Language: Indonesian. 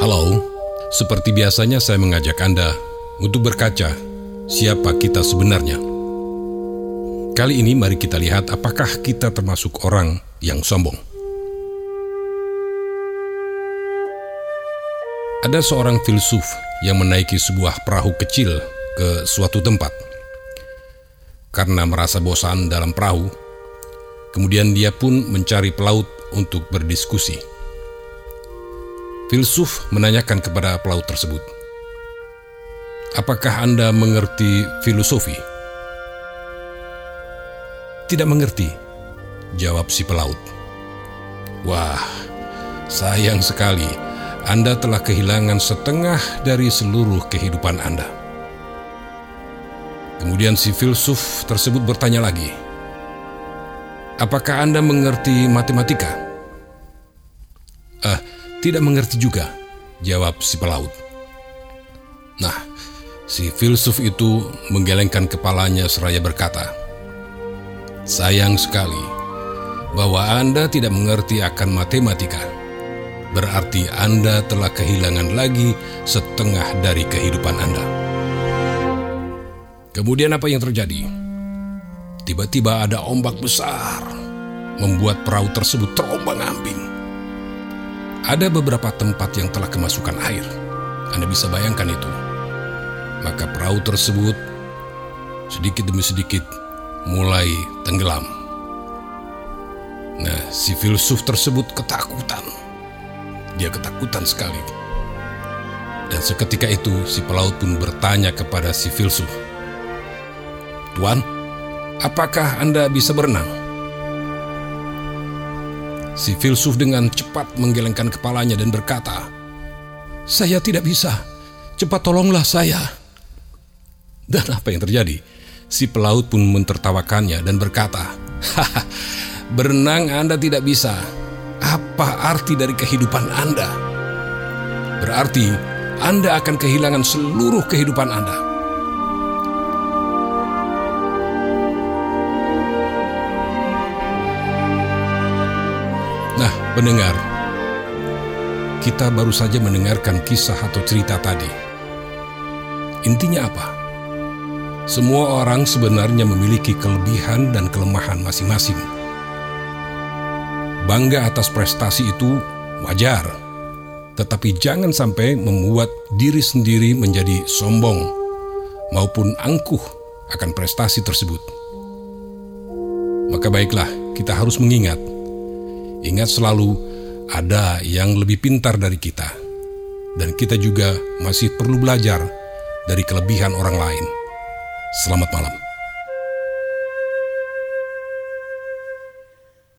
Halo, seperti biasanya saya mengajak Anda untuk berkaca siapa kita sebenarnya. Kali ini mari kita lihat apakah kita termasuk orang yang sombong. Ada seorang filsuf yang menaiki sebuah perahu kecil ke suatu tempat. Karena merasa bosan dalam perahu, kemudian dia pun mencari pelaut untuk berdiskusi. Filsuf menanyakan kepada pelaut tersebut, "Apakah Anda mengerti filosofi?" "Tidak mengerti," jawab si pelaut. "Wah, sayang sekali. Anda telah kehilangan setengah dari seluruh kehidupan Anda." Kemudian si filsuf tersebut bertanya lagi, "Apakah Anda mengerti matematika?" "Ah, tidak mengerti juga, jawab si pelaut. Nah, si filsuf itu menggelengkan kepalanya seraya berkata, Sayang sekali bahwa Anda tidak mengerti akan matematika. Berarti Anda telah kehilangan lagi setengah dari kehidupan Anda. Kemudian apa yang terjadi? Tiba-tiba ada ombak besar, membuat perahu tersebut terombang-ambing. Ada beberapa tempat yang telah kemasukan air. Anda bisa bayangkan itu. Maka perahu tersebut sedikit demi sedikit mulai tenggelam. Nah, si filsuf tersebut ketakutan. Dia ketakutan sekali. Dan seketika itu si pelaut pun bertanya kepada si filsuf, "Tuan, apakah Anda bisa berenang?" Si filsuf dengan cepat menggelengkan kepalanya dan berkata, "Saya tidak bisa. Cepat tolonglah saya." Dan apa yang terjadi? Si pelaut pun mentertawakannya dan berkata, "Haha, berenang Anda tidak bisa. Apa arti dari kehidupan Anda? Berarti Anda akan kehilangan seluruh kehidupan Anda." Pendengar, kita baru saja mendengarkan kisah atau cerita tadi. Intinya apa? Semua orang sebenarnya memiliki kelebihan dan kelemahan masing-masing. Bangga atas prestasi itu wajar, tetapi jangan sampai membuat diri sendiri menjadi sombong maupun angkuh akan prestasi tersebut. Maka baiklah, kita harus mengingat Ingat selalu, ada yang lebih pintar dari kita, dan kita juga masih perlu belajar dari kelebihan orang lain. Selamat malam.